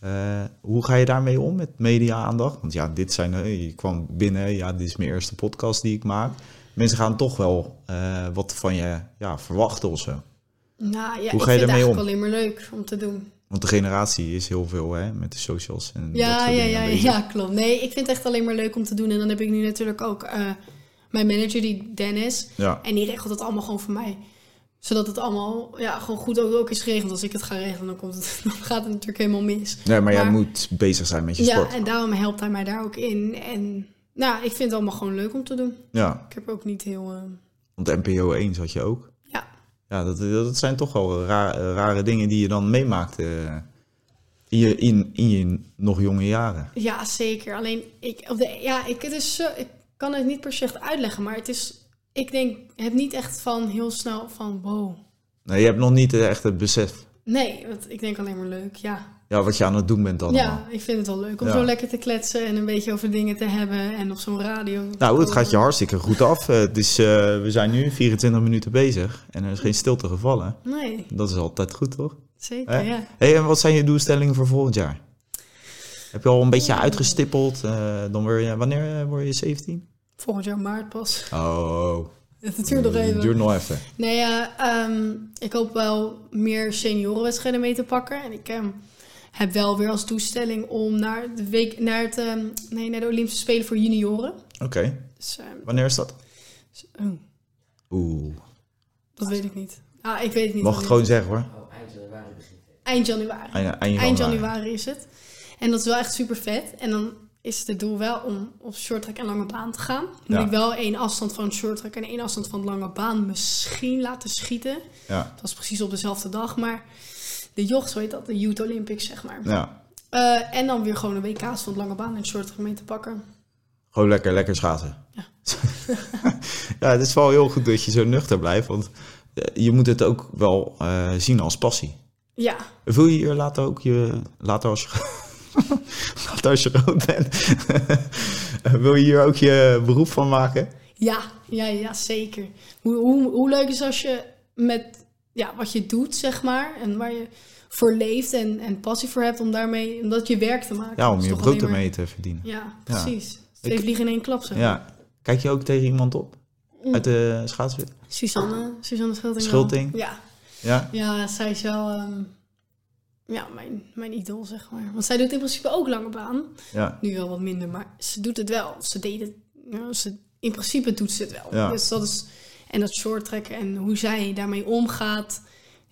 Eh, hoe ga je daarmee om met media-aandacht? Want ja, dit zijn, eh, je kwam binnen, ja, dit is mijn eerste podcast die ik maak. Mensen gaan toch wel eh, wat van je ja, verwachten of zo. Nou, ja, Hoe ik ga je vind het eigenlijk om? alleen maar leuk om te doen. Want de generatie is heel veel hè, met de socials en Ja, ja, ja, ja, klopt. Nee, ik vind het echt alleen maar leuk om te doen. En dan heb ik nu natuurlijk ook eh, mijn manager, die Dennis. Ja. En die regelt het allemaal gewoon voor mij. Zodat het allemaal ja, gewoon goed ook, ook is geregeld. Als ik het ga regelen, dan, komt het, [laughs] dan gaat het natuurlijk helemaal mis. Nee, maar jij moet bezig zijn met je Ja, sport. en daarom helpt hij mij daar ook in. En nou, ik vind het allemaal gewoon leuk om te doen. Ja, Ik heb ook niet heel... eh, want NPO 1 zat je ook. Ja. Dat, dat zijn toch wel ra- rare dingen die je dan meemaakt. eh. In je, in, in je nog jonge jaren. Ja, zeker. Alleen, ik, op de, ja, ik, het is, ik kan het niet per se echt uitleggen, maar het is, ik denk, het niet echt van heel snel van wow. Nee, je hebt nog niet echt het besef. Nee, want ik denk alleen maar leuk, ja. Ja, wat je aan het doen bent allemaal. Ja, ik vind het wel leuk om Ja. zo lekker te kletsen en een beetje over dingen te hebben en op zo'n radio. Nou, het gaat je hartstikke goed af. Eh, Het is, eh, we zijn nu 24 minuten bezig en er is geen stilte gevallen. Nee, Dat is altijd goed, toch? zeker, Hè? ja. Hey, en wat zijn je doelstellingen voor volgend jaar? Heb je al een beetje uitgestippeld? Eh, dan word je, wanneer word je 17? Volgend jaar maart pas. Oh, [laughs] Het duurt nog even. duurt nog even. Nee, ja, ehm, ik hoop wel meer seniorenwedstrijden mee te pakken. En ik ehm, heb wel weer als doelstelling om naar de, week, naar, het, ehm, nee, naar de Olympische Spelen voor junioren. Oké, Dus, ehm, wanneer is dat? oh, Oeh, dat weet ik niet. Ah, ik weet het niet. mag het gewoon zeggen hoor. Oh, eind januari begint het. Eind januari. Eind, eind Eind januari. is het. En dat is wel echt super vet. En dan is het doel wel om op shorttrack en lange baan te gaan. Moet Ja. ik wel één afstand van shorttrack en één afstand van lange baan misschien laten schieten. Ja, Dat is precies op dezelfde dag, maar de jocht, zo heet dat, de Youth Olympics, zeg maar. ja. Eh, en dan weer gewoon een WK's van de lange baan en shorttrack mee te pakken. Gewoon lekker, lekker schaatsen. Ja. [laughs] ja, het is wel heel goed dat je zo nuchter blijft, want eh, je moet het ook wel eh, zien als passie. Ja, Wil je hier later ook je, later als je, [laughs] later als je groot bent, [laughs] wil je hier ook je beroep van maken? ja, ja, ja, zeker. Hoe, hoe, hoe leuk is als je met ja, wat je doet, zeg maar, en waar je voor leeft en, en passie voor hebt om daarmee, om dat je werk te maken. Ja, om je brood maar- ermee te verdienen. Ja, Ja. precies. Twee vliegen in één klap, zeg maar. Ja. Kijk je ook tegen iemand op? Uit de schaatswit? Suzanne, Suzanne Schulting. Schulting? Ja, Ja? Ja, zij is wel ehm, ja, mijn, mijn idool, zeg maar. Want zij doet in principe ook lange baan. Ja. Nu wel wat minder, maar ze doet het wel. Ze deed het. Ja, ze, in principe doet ze het wel. Ja. Dus dat is, en dat short trekken en hoe zij daarmee omgaat.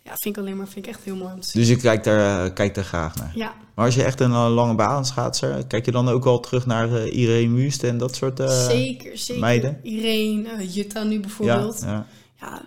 Ja, vind ik alleen maar vind ik echt heel mooi om te zien. Dus je kijkt er, eh, kijkt er graag naar. Ja, Maar als je echt een eh, lange baan schaatser, kijk je dan ook wel terug naar eh Irene Wust en dat soort... eh, zeker, zeker. meiden? Irene, eh, Jutta nu bijvoorbeeld. Ja, ja,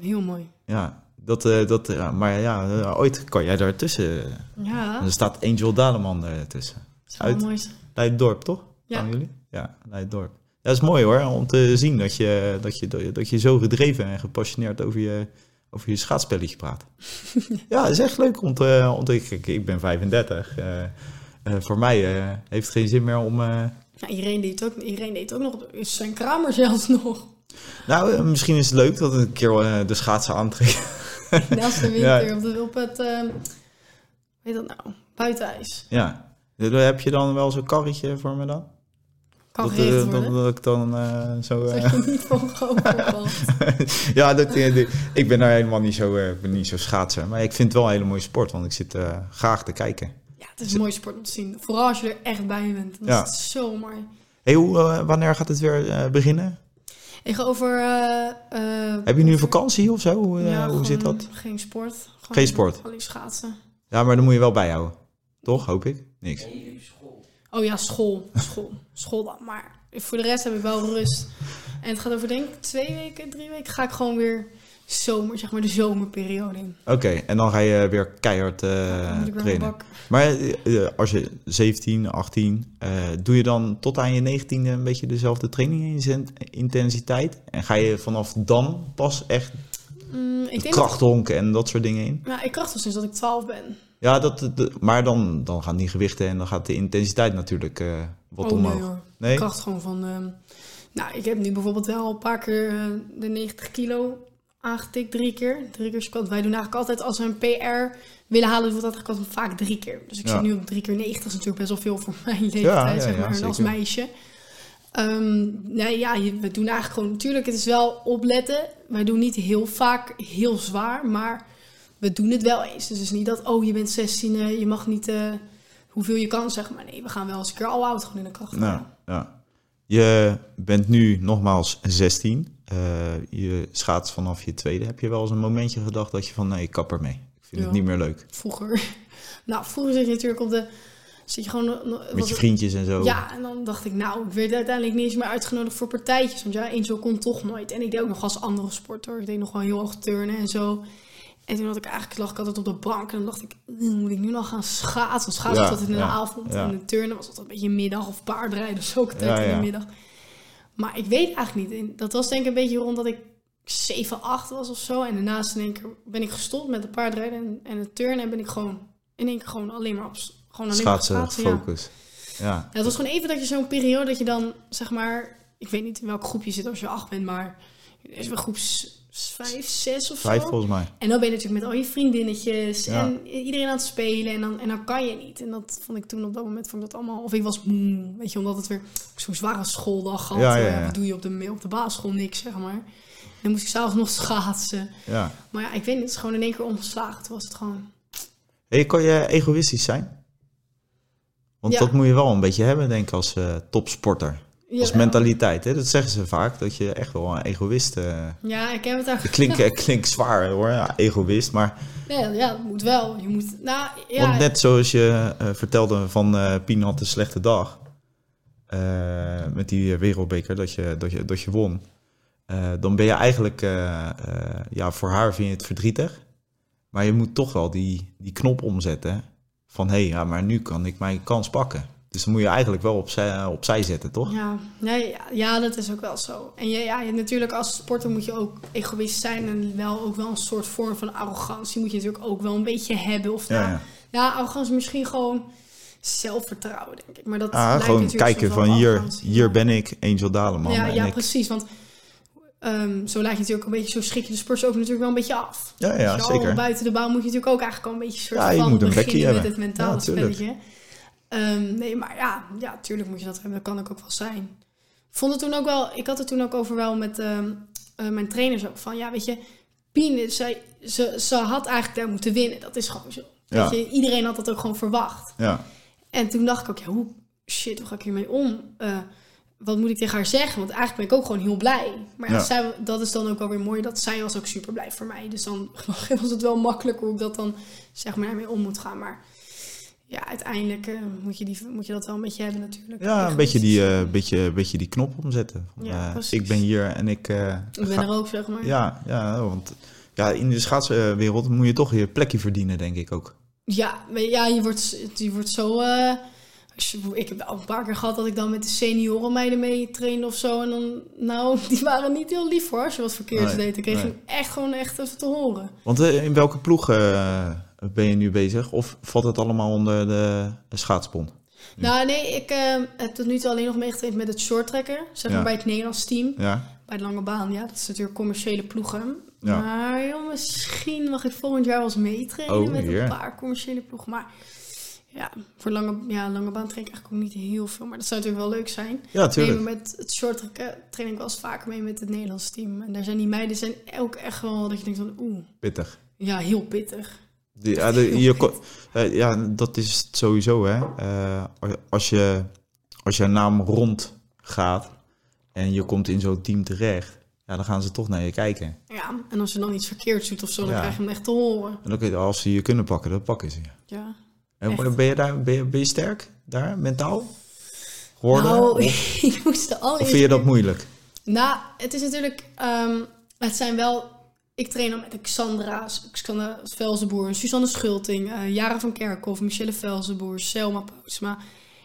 heel mooi. ja. Dat, eh, dat, ja, maar ja, eh, ooit kan jij daartussen. Ja, Er staat Angel Daleman ertussen. dat zou wel uit- mooi zijn. Leidendorp, toch? Ja. Van jullie? Ja, Leidendorp. Ja, dat is mooi hoor, om te zien dat je, dat je, dat je, dat je zo gedreven en gepassioneerd over je, over je schaatspelletje praat. [laughs] ja, het is echt leuk om te... Om te ik, ik ben 35. eh, eh, voor mij eh, heeft het geen zin meer om... Ja, Irene deed het ook, Irene deed het ook nog. Is zijn kramer zelfs [laughs] nog. nou, misschien is het leuk dat ik een keer de schaatsen aantrek. Naast [laughs] de Ja. winter op, de, op het, ehm weet dat nou, buitenijs. ja. Heb je dan wel zo'n karretje voor me dan? Kan dat, eh, dat, worden. dat ik dan eh, zo... Dat je niet van [laughs] [laughs] ja, dat, die- ik ben daar helemaal niet zo, eh, ik ben niet zo schaatsen. Maar ik vind het wel een hele mooie sport, want ik zit eh, graag te kijken. Ja, het is een mooie sport om te zien. Vooral als je er echt bij bent. Dan Ja. is het zo mooi. Hey, hoe, eh, wanneer gaat het weer eh, beginnen? Ik ga over... Heb je nu een vakantie of zo? Hoe, eh, ja, hoe zit dat? Geen sport. Gewoon Geen sport? Alleen schaatsen. Ja, maar dan moet je wel bijhouden. Toch, hoop ik? Niks. Oh ja, school. School. school dan. Maar voor de rest heb ik wel rust. En het gaat over denk ik twee weken, drie weken. Ga ik gewoon weer zomer, zeg maar de zomerperiode in. Oké, en dan ga je weer keihard trainen. Maar als je 17, 18, eh, doe je dan tot aan je 19e een beetje dezelfde trainingsintensiteit? En ga je vanaf dan pas echt Mm, ik denk dat, krachthonken en dat soort dingen in? ja, ik kracht al sinds dat ik 12 ben. Ja, dat, dat- maar dan, dan gaan die gewichten en dan gaat de intensiteit natuurlijk eh, wat oh omhoog. nee hoor. Nee? kracht gewoon van... ehm, nou, ik heb nu bijvoorbeeld wel een paar keer eh, de 90 kilo aangetikt. Drie keer. Drie keer squat. Wij doen eigenlijk altijd als we een PR willen halen, doet dat eigenlijk altijd vaak drie keer. Dus ik Ja. zit nu op drie keer 90. Dat is natuurlijk best wel veel voor mijn leeftijd, Ja, ja, zeg maar, als meisje. Ehm, nee, ja, we doen eigenlijk gewoon... Natuurlijk, het is wel opletten. Wij doen niet heel vaak heel zwaar, maar we doen het wel eens. Dus het is niet dat, oh, je bent 16, eh, je mag niet... eh, hoeveel je kan, zeg maar. Nee, we gaan wel eens een keer al oud gewoon in de kracht. Nou, ja. Je bent nu nogmaals 16. Eh, je schaats vanaf je tweede. Heb je wel eens een momentje gedacht dat je van nee, ik kap ermee. Ik vind het niet meer leuk. Vroeger. [laughs] Nou, vroeger zit je natuurlijk op de. Zit je gewoon. Met je vriendjes en zo. Ja, en dan dacht ik, nou, ik werd uiteindelijk niet eens meer uitgenodigd voor partijtjes. Want ja, Angel kon toch nooit. En ik deed ook nog als andere sport hoor. Ik deed nog wel heel hoog turnen en zo. En toen had ik eigenlijk, lag ik altijd op de bank en dan dacht ik, "Mm, moet ik nu nog gaan schaatsen? Schaatsen Ja, was altijd in de ja, avond ja. en de turnen was altijd een beetje middag of paardrijden zo, ook tijd Ja, in de middag. Maar ik weet eigenlijk niet. En Dat was denk ik een beetje rond dat ik 7, 8 was of zo. En daarnaast in één keer ben ik gestopt met de paardrijden en, en het turnen en ben ik gewoon in één keer gewoon alleen maar op gewoon alleen maar Schaatsen, schaatsen. Ja. focus. Ja. Het was gewoon even dat je zo'n periode dat je dan, zeg maar, ik weet niet in welke groep je zit als je acht bent, maar is wel groep s- vijf, zes of Vijf zo. volgens mij. En dan ben je natuurlijk met al je vriendinnetjes Ja. en iedereen aan het spelen en dan, en dan kan je niet. En dat vond ik toen op dat moment vond ik dat allemaal, of ik was moe, weet je, omdat het weer zo'n zware schooldag had. Ja, ja, Eh. Wat doe je op de, op de basisschool? Niks, zeg maar. Dan moest ik s'avonds nog [laughs] schaatsen. Ja. Maar ja, ik weet niet, het is gewoon in één keer omgeslagen. Toen was het gewoon... Hey, kan je egoïstisch zijn? Want dat moet je wel een beetje hebben, denk ik, als eh, topsporter. Als mentaliteit, hè? dat zeggen ze vaak, dat je echt wel een egoïst... eh Ja, ik heb het eigenlijk... klinkt, [laughs] klinkt zwaar hoor, ja, egoïst, maar... Ja, ja, het moet wel. Je moet... Nou, ja, Want net zoals je eh, vertelde van eh Pien had een slechte dag. met die wereldbeker dat je, dat je, dat je won. Dan ben je eigenlijk, ja, voor haar vind je het verdrietig. Maar je moet toch wel die, die knop omzetten. Van hé, hey, ja, maar nu kan ik mijn kans pakken. Dus dan moet je eigenlijk wel opzij, opzij zetten, toch? Ja, nee, ja, dat is ook wel zo. En ja, natuurlijk als sporter moet je ook egoïst zijn en wel ook wel een soort vorm van arrogantie moet je natuurlijk ook wel een beetje hebben. Of Ja, nou, ja. ja, arrogantie misschien gewoon zelfvertrouwen, denk ik. Maar dat Ah, gewoon kijken van hier, arrogantie. hier ben ik, Angel Daleman. Ja, ja ik, precies. Want ehm, zo lijkt je natuurlijk een beetje, zo schrik je de sporters ook natuurlijk wel een beetje af. Ja, ja, zeker. Buiten de bouw moet je natuurlijk ook eigenlijk al een beetje soort Ja, je van moet een beginnen met hebben. het mentale spelletje. Ehm, nee, maar ja, ja, tuurlijk moet je dat hebben. Dat kan ik ook wel zijn. Vond het toen ook wel, ik had het toen ook over wel met ehm, eh, mijn trainers ook van, ja, weet je, Pien, zij, ze, ze had eigenlijk daar moeten winnen. Dat is gewoon zo. Ja. Weet je, iedereen had dat ook gewoon verwacht. Ja, En toen dacht ik ook, ja, hoe, shit, hoe ga ik hiermee om? Eh, wat moet ik tegen haar zeggen? Want eigenlijk ben ik ook gewoon heel blij. Maar ja, Ja. zij, dat is dan ook wel weer mooi, dat zij was ook super blij voor mij. Dus dan [laughs] was het wel makkelijk hoe ik dat dan, zeg maar, mee om moet gaan. Maar ja, uiteindelijk eh, moet, je die, moet je dat wel een beetje hebben natuurlijk. ja een beetje die, eh, beetje, beetje die knop omzetten. Van, Ja, eh, ik ben hier en ik... Ik ben ga- er ook, zeg maar. Ja, ja, want ja, in de schaatswereld moet je toch je plekje verdienen, denk ik ook. Ja, ja je, wordt, je wordt zo... ik heb wel een paar keer gehad dat ik dan met de seniorenmeiden mee trainde of zo. En dan, nou, [laughs] die waren niet heel lief hoor, als je wat verkeerds Nee, deed. Dan kreeg je nee. hem echt gewoon echt even te horen. Want in welke ploeg ben je nu bezig? Of valt het allemaal onder de, de schaatsbond? Nou nee, ik eh, heb tot nu toe alleen nog meegetraind met het shorttrekken. Zeg maar Ja. bij het Nederlands team. Ja, Bij de lange baan, ja. Dat is natuurlijk commerciële ploegen. Ja. Maar joh, misschien mag ik volgend jaar wel eens meetrainen Oh, met een paar commerciële ploegen. Maar ja, voor lange, ja, lange baan train ik eigenlijk ook niet heel veel. Maar dat zou natuurlijk wel leuk zijn. ja tuurlijk. met het shorttrekken train ik wel eens vaker mee met het Nederlands team. En daar zijn die meiden zijn ook echt wel dat je denkt van oeh, Pittig. ja, heel pittig. Die, ja, de- je, ko- eh, ja, dat is het sowieso, hè. Eh, als, je, als je naam rond gaat en je komt in zo'n team terecht, ja, dan gaan ze toch naar je kijken. Ja, en als je dan iets verkeerds doet of zo, dan Ja. krijg je hem echt te horen. En dan als ze je kunnen pakken, dan pakken ze je. Ja. En Echt. ben je daar, ben je, ben je sterk daar, mentaal? Geworden? Nou, of, [laughs] ik moest of vind je dat moeilijk? Nou, het is natuurlijk... ehm, het zijn wel... Ik train dan met Xandra, Xandra Velzenboer, Suzanne Schulting, eh Jara van Kerkhoff, Michelle Velzenboer, Selma Postma.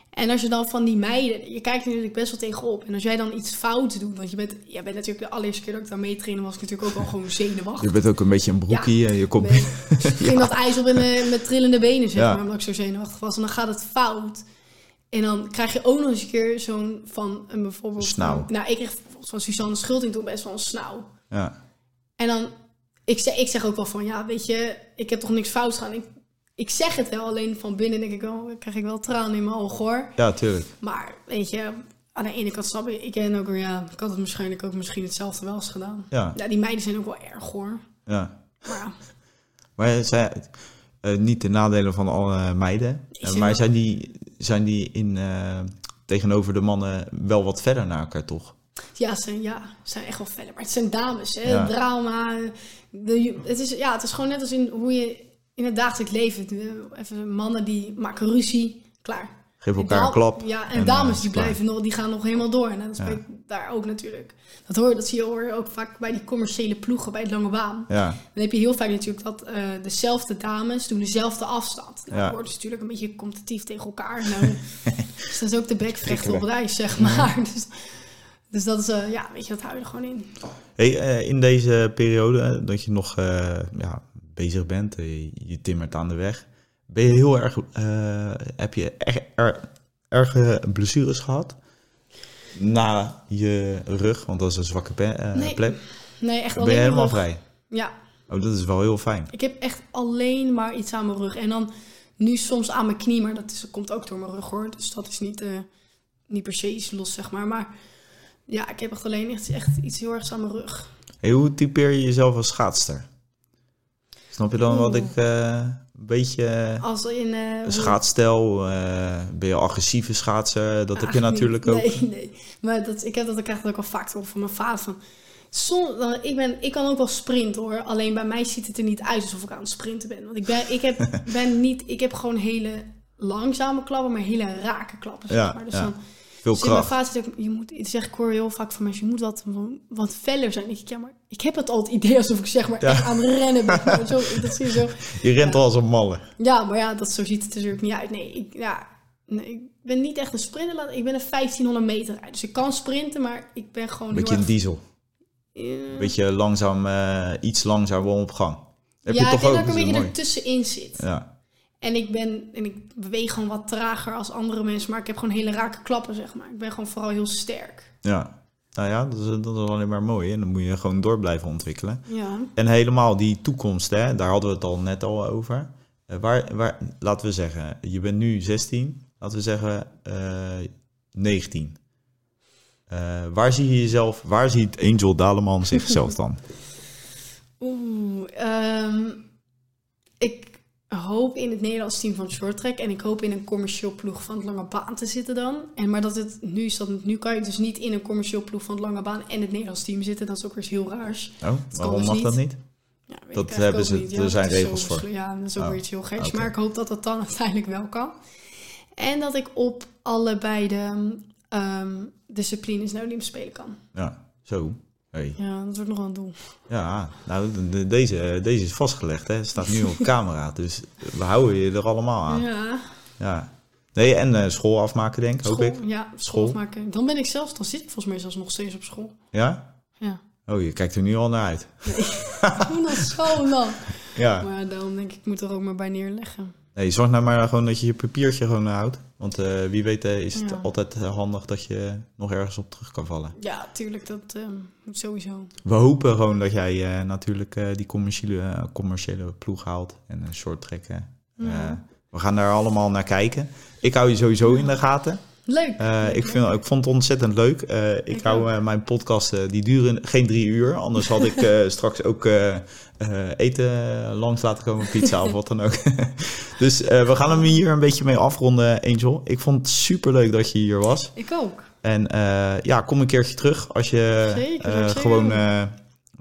En als je dan van die meiden... Je kijkt er natuurlijk best wel tegenop. En als jij dan iets fout doet... Want je bent, jij bent natuurlijk de allereerste keer dat ik daar meetrainde... was ik natuurlijk ook al gewoon zenuwachtig. Je bent ook een beetje een broekie en je komt... Dus ik ging dat ijs op in, eh, met trillende benen, zeg Ja. maar, omdat ik zo zenuwachtig was. En dan gaat het fout. En dan krijg je ook nog eens een keer zo'n van een bijvoorbeeld... Snauw. nou, ik kreeg bijvoorbeeld van Suzanne Schulting toen best wel een snauw. Ja. En dan, ik zeg, ik zeg ook wel van, ja, weet je, ik heb toch niks fout gedaan. Ik, ik zeg het wel, alleen van binnen denk ik wel, dan krijg ik wel tranen in mijn ogen hoor. ja, tuurlijk. Maar weet je, aan de ene kant snap ik, ik ken ook weer, ja, ik had het waarschijnlijk ook misschien hetzelfde wel eens gedaan. Ja, Ja, die meiden zijn ook wel erg hoor. ja. Maar ja, [laughs] Maar zij, eh, niet de nadelen van alle meiden. Eh, maar wel- zijn die, zijn die in, eh, tegenover de mannen wel wat verder naar elkaar, toch? Ja, ze zijn, ja, ze zijn echt wel verder. Maar het zijn dames, hè? Ja. Drama. De, het, is, ja, het is gewoon net als in hoe je in het dagelijks leven... de- Even mannen die maken ruzie, klaar. Geef elkaar een klap. Ja, en, en, dames eh, die blijven nog, die gaan nog helemaal door. En dat Ja. spreekt daar ook natuurlijk. Dat hoor, dat zie je hoor je ook vaak bij die commerciële ploegen bij het lange baan. Ja, Dan heb je heel vaak natuurlijk dat eh, dezelfde dames doen dezelfde afstand. Nou, Ja. Dat wordt dus natuurlijk een beetje competitief tegen elkaar. Nou, [laughs] dus dat is ook de Prikkelen. op reis, zeg maar. [laughs] Dus, dus dat is, eh, ja, weet je, dat hou je er gewoon in. Hey, eh, in deze periode eh, dat je nog ja, bezig bent, je timmert aan de weg, ben je heel erg, heb je echt er, erge blessures gehad na je rug, want dat is een zwakke Nee, plek. Nee, echt Ben alleen je mijn helemaal vrij? Ja, Oh, dat is wel heel fijn. ik heb echt alleen maar iets aan mijn rug. En dan nu soms aan mijn knie, maar dat, is, dat komt ook door mijn rug hoor. Dus dat is niet, niet per se iets los, zeg maar. Maar ja, ik heb echt alleen echt, echt iets heel ergs aan mijn rug. Hey, hoe typeer je jezelf als schaatster? Snap je dan wat ik eh, een beetje... eh, Als in... eh, eh, ben je agressieve schaatser? Dat heb je natuurlijk ook. Nee, nee. Maar dat, ik heb dat ik krijg dat ook al vaak horen van mijn vader. Van, ik, ben, ik kan ook wel sprinten hoor. Alleen bij mij ziet het er niet uit alsof ik aan het sprinten ben. Want ik ben, ik heb, [laughs] ben niet, ik heb gewoon hele langzame klappen, maar hele rake klappen. Zeg Ja, maar. Dus ja. dan, Veel dus mijn kracht. vader zit ook, je moet, ik zeg ik hoor heel vaak van mensen, je moet wat, wat feller zijn. Ik, ja, maar ik heb het al het idee alsof ik zeg maar Ja. echt aan het rennen ben. [laughs] Maar zo, dat zie je zo. Je rent al als een malle. Ja, maar ja, dat, zo ziet het er natuurlijk niet uit. Nee, ik, ja, nee, ik ben niet echt een sprinter. Ik ben een 1500 meter. Dus ik kan sprinten, maar ik ben gewoon Een beetje een diesel. Een beetje langzaam, eh, iets langzamer op gang. Heb ja, je ik toch denk ook? dat ik een beetje mooi. ertussenin zit. Ja. En ik ben en ik beweeg gewoon wat trager als andere mensen, maar ik heb gewoon hele rake klappen, zeg maar. Ik ben gewoon vooral heel sterk. ja. Nou ja, dat is, dat is alleen maar mooi. En dan moet je gewoon door blijven ontwikkelen. Ja. En helemaal die toekomst, hè, daar hadden we het al net al over. Eh, waar, waar, laten we zeggen, je bent nu 16. Laten we zeggen eh 19. Eh, waar zie je jezelf, waar ziet Angel Daleman zichzelf dan? [laughs] Oeh, ehm, ik hoop in het Nederlands team van short track en ik hoop in een commercieel ploeg van het lange baan te zitten dan. En maar dat het nu is dat nu kan je dus niet in een commercieel ploeg van het lange baan en het Nederlands team zitten. Dat is ook weer eens heel raars. Oh, waarom dus mag niet. dat niet? Ja, Dat hebben ze- er zijn is zo regels voor. Ja, dat is ook Oh, weer iets heel geks. Maar ik hoop dat dat dan [laughs] uiteindelijk wel kan. En dat ik op allebei de ehm, disciplines naar Olympische Spelen kan. Ja, zo. Hey. Ja, dat wordt nog een doel. Ja, nou, de- de- deze, deze is vastgelegd, hè. Staat nu op [laughs] camera, dus we houden je er allemaal aan. Ja. Ja, Nee, en eh, school afmaken, denk ik, hoop school, ik. ja, school School. afmaken. Dan ben ik zelfs, dan zit ik volgens mij zelfs nog steeds op school. Ja? Ja. Oh, je kijkt er nu al naar uit. [laughs] Hoe dat zo lang? Ja. Maar daarom denk ik, ik moet er ook maar bij neerleggen. Nee, zorg nou maar gewoon dat je je papiertje gewoon houdt. Want eh, wie weet eh, is het Ja. altijd eh, handig dat je nog ergens op terug kan vallen. Ja, tuurlijk, dat moet sowieso. We hopen gewoon dat jij natuurlijk die commerciële, commerciële ploeg haalt. En een short trekken. Ja. we gaan daar allemaal naar kijken. Ik hou je sowieso in de gaten. Leuk. Eh, ik, vind, ik vond het ontzettend leuk. Eh, ik Ik hou eh, mijn podcasten, die duren geen drie uur. Anders had ik [laughs] straks ook eten langs laten komen, pizza of wat dan ook. [laughs] dus we gaan hem hier een beetje mee afronden, Angel. Ik vond het super leuk dat je hier was. Ik ook. En ja, kom een keertje terug als je Zeker, gewoon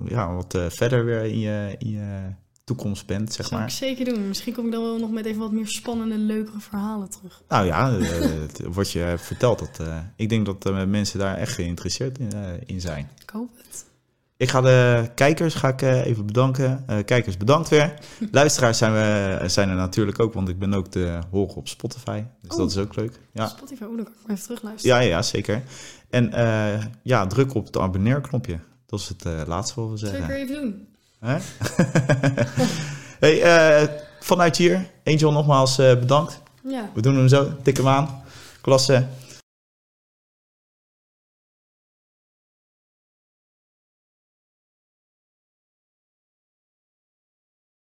ja, wat verder weer in je, in je toekomst bent, zeg Zou maar. ik zeker doen. Misschien kom ik dan wel nog met even wat meer spannende, leukere verhalen terug. Nou ja, eh, [laughs] het wordt je verteld. Dat, eh, ik denk dat eh, mensen daar echt geïnteresseerd in, eh, in zijn. Ik hoop het. Ik ga de kijkers ga ik, eh, even bedanken. Eh, kijkers, bedankt weer. [laughs] Luisteraars zijn, we, zijn er natuurlijk ook, want ik ben ook te horen op Spotify. Dus Oh. dat is ook leuk. Ja, Spotify, oh, dan kan ik even terugluisteren. ja, ja zeker. En eh, ja, druk op het abonneerknopje. Dat is het eh, laatste wat we Zeker zeggen. even doen. Hè? [laughs] hey, eh, vanuit hier, Angel nogmaals eh, bedankt. Ja. We doen hem zo. Tik hem aan. Klasse.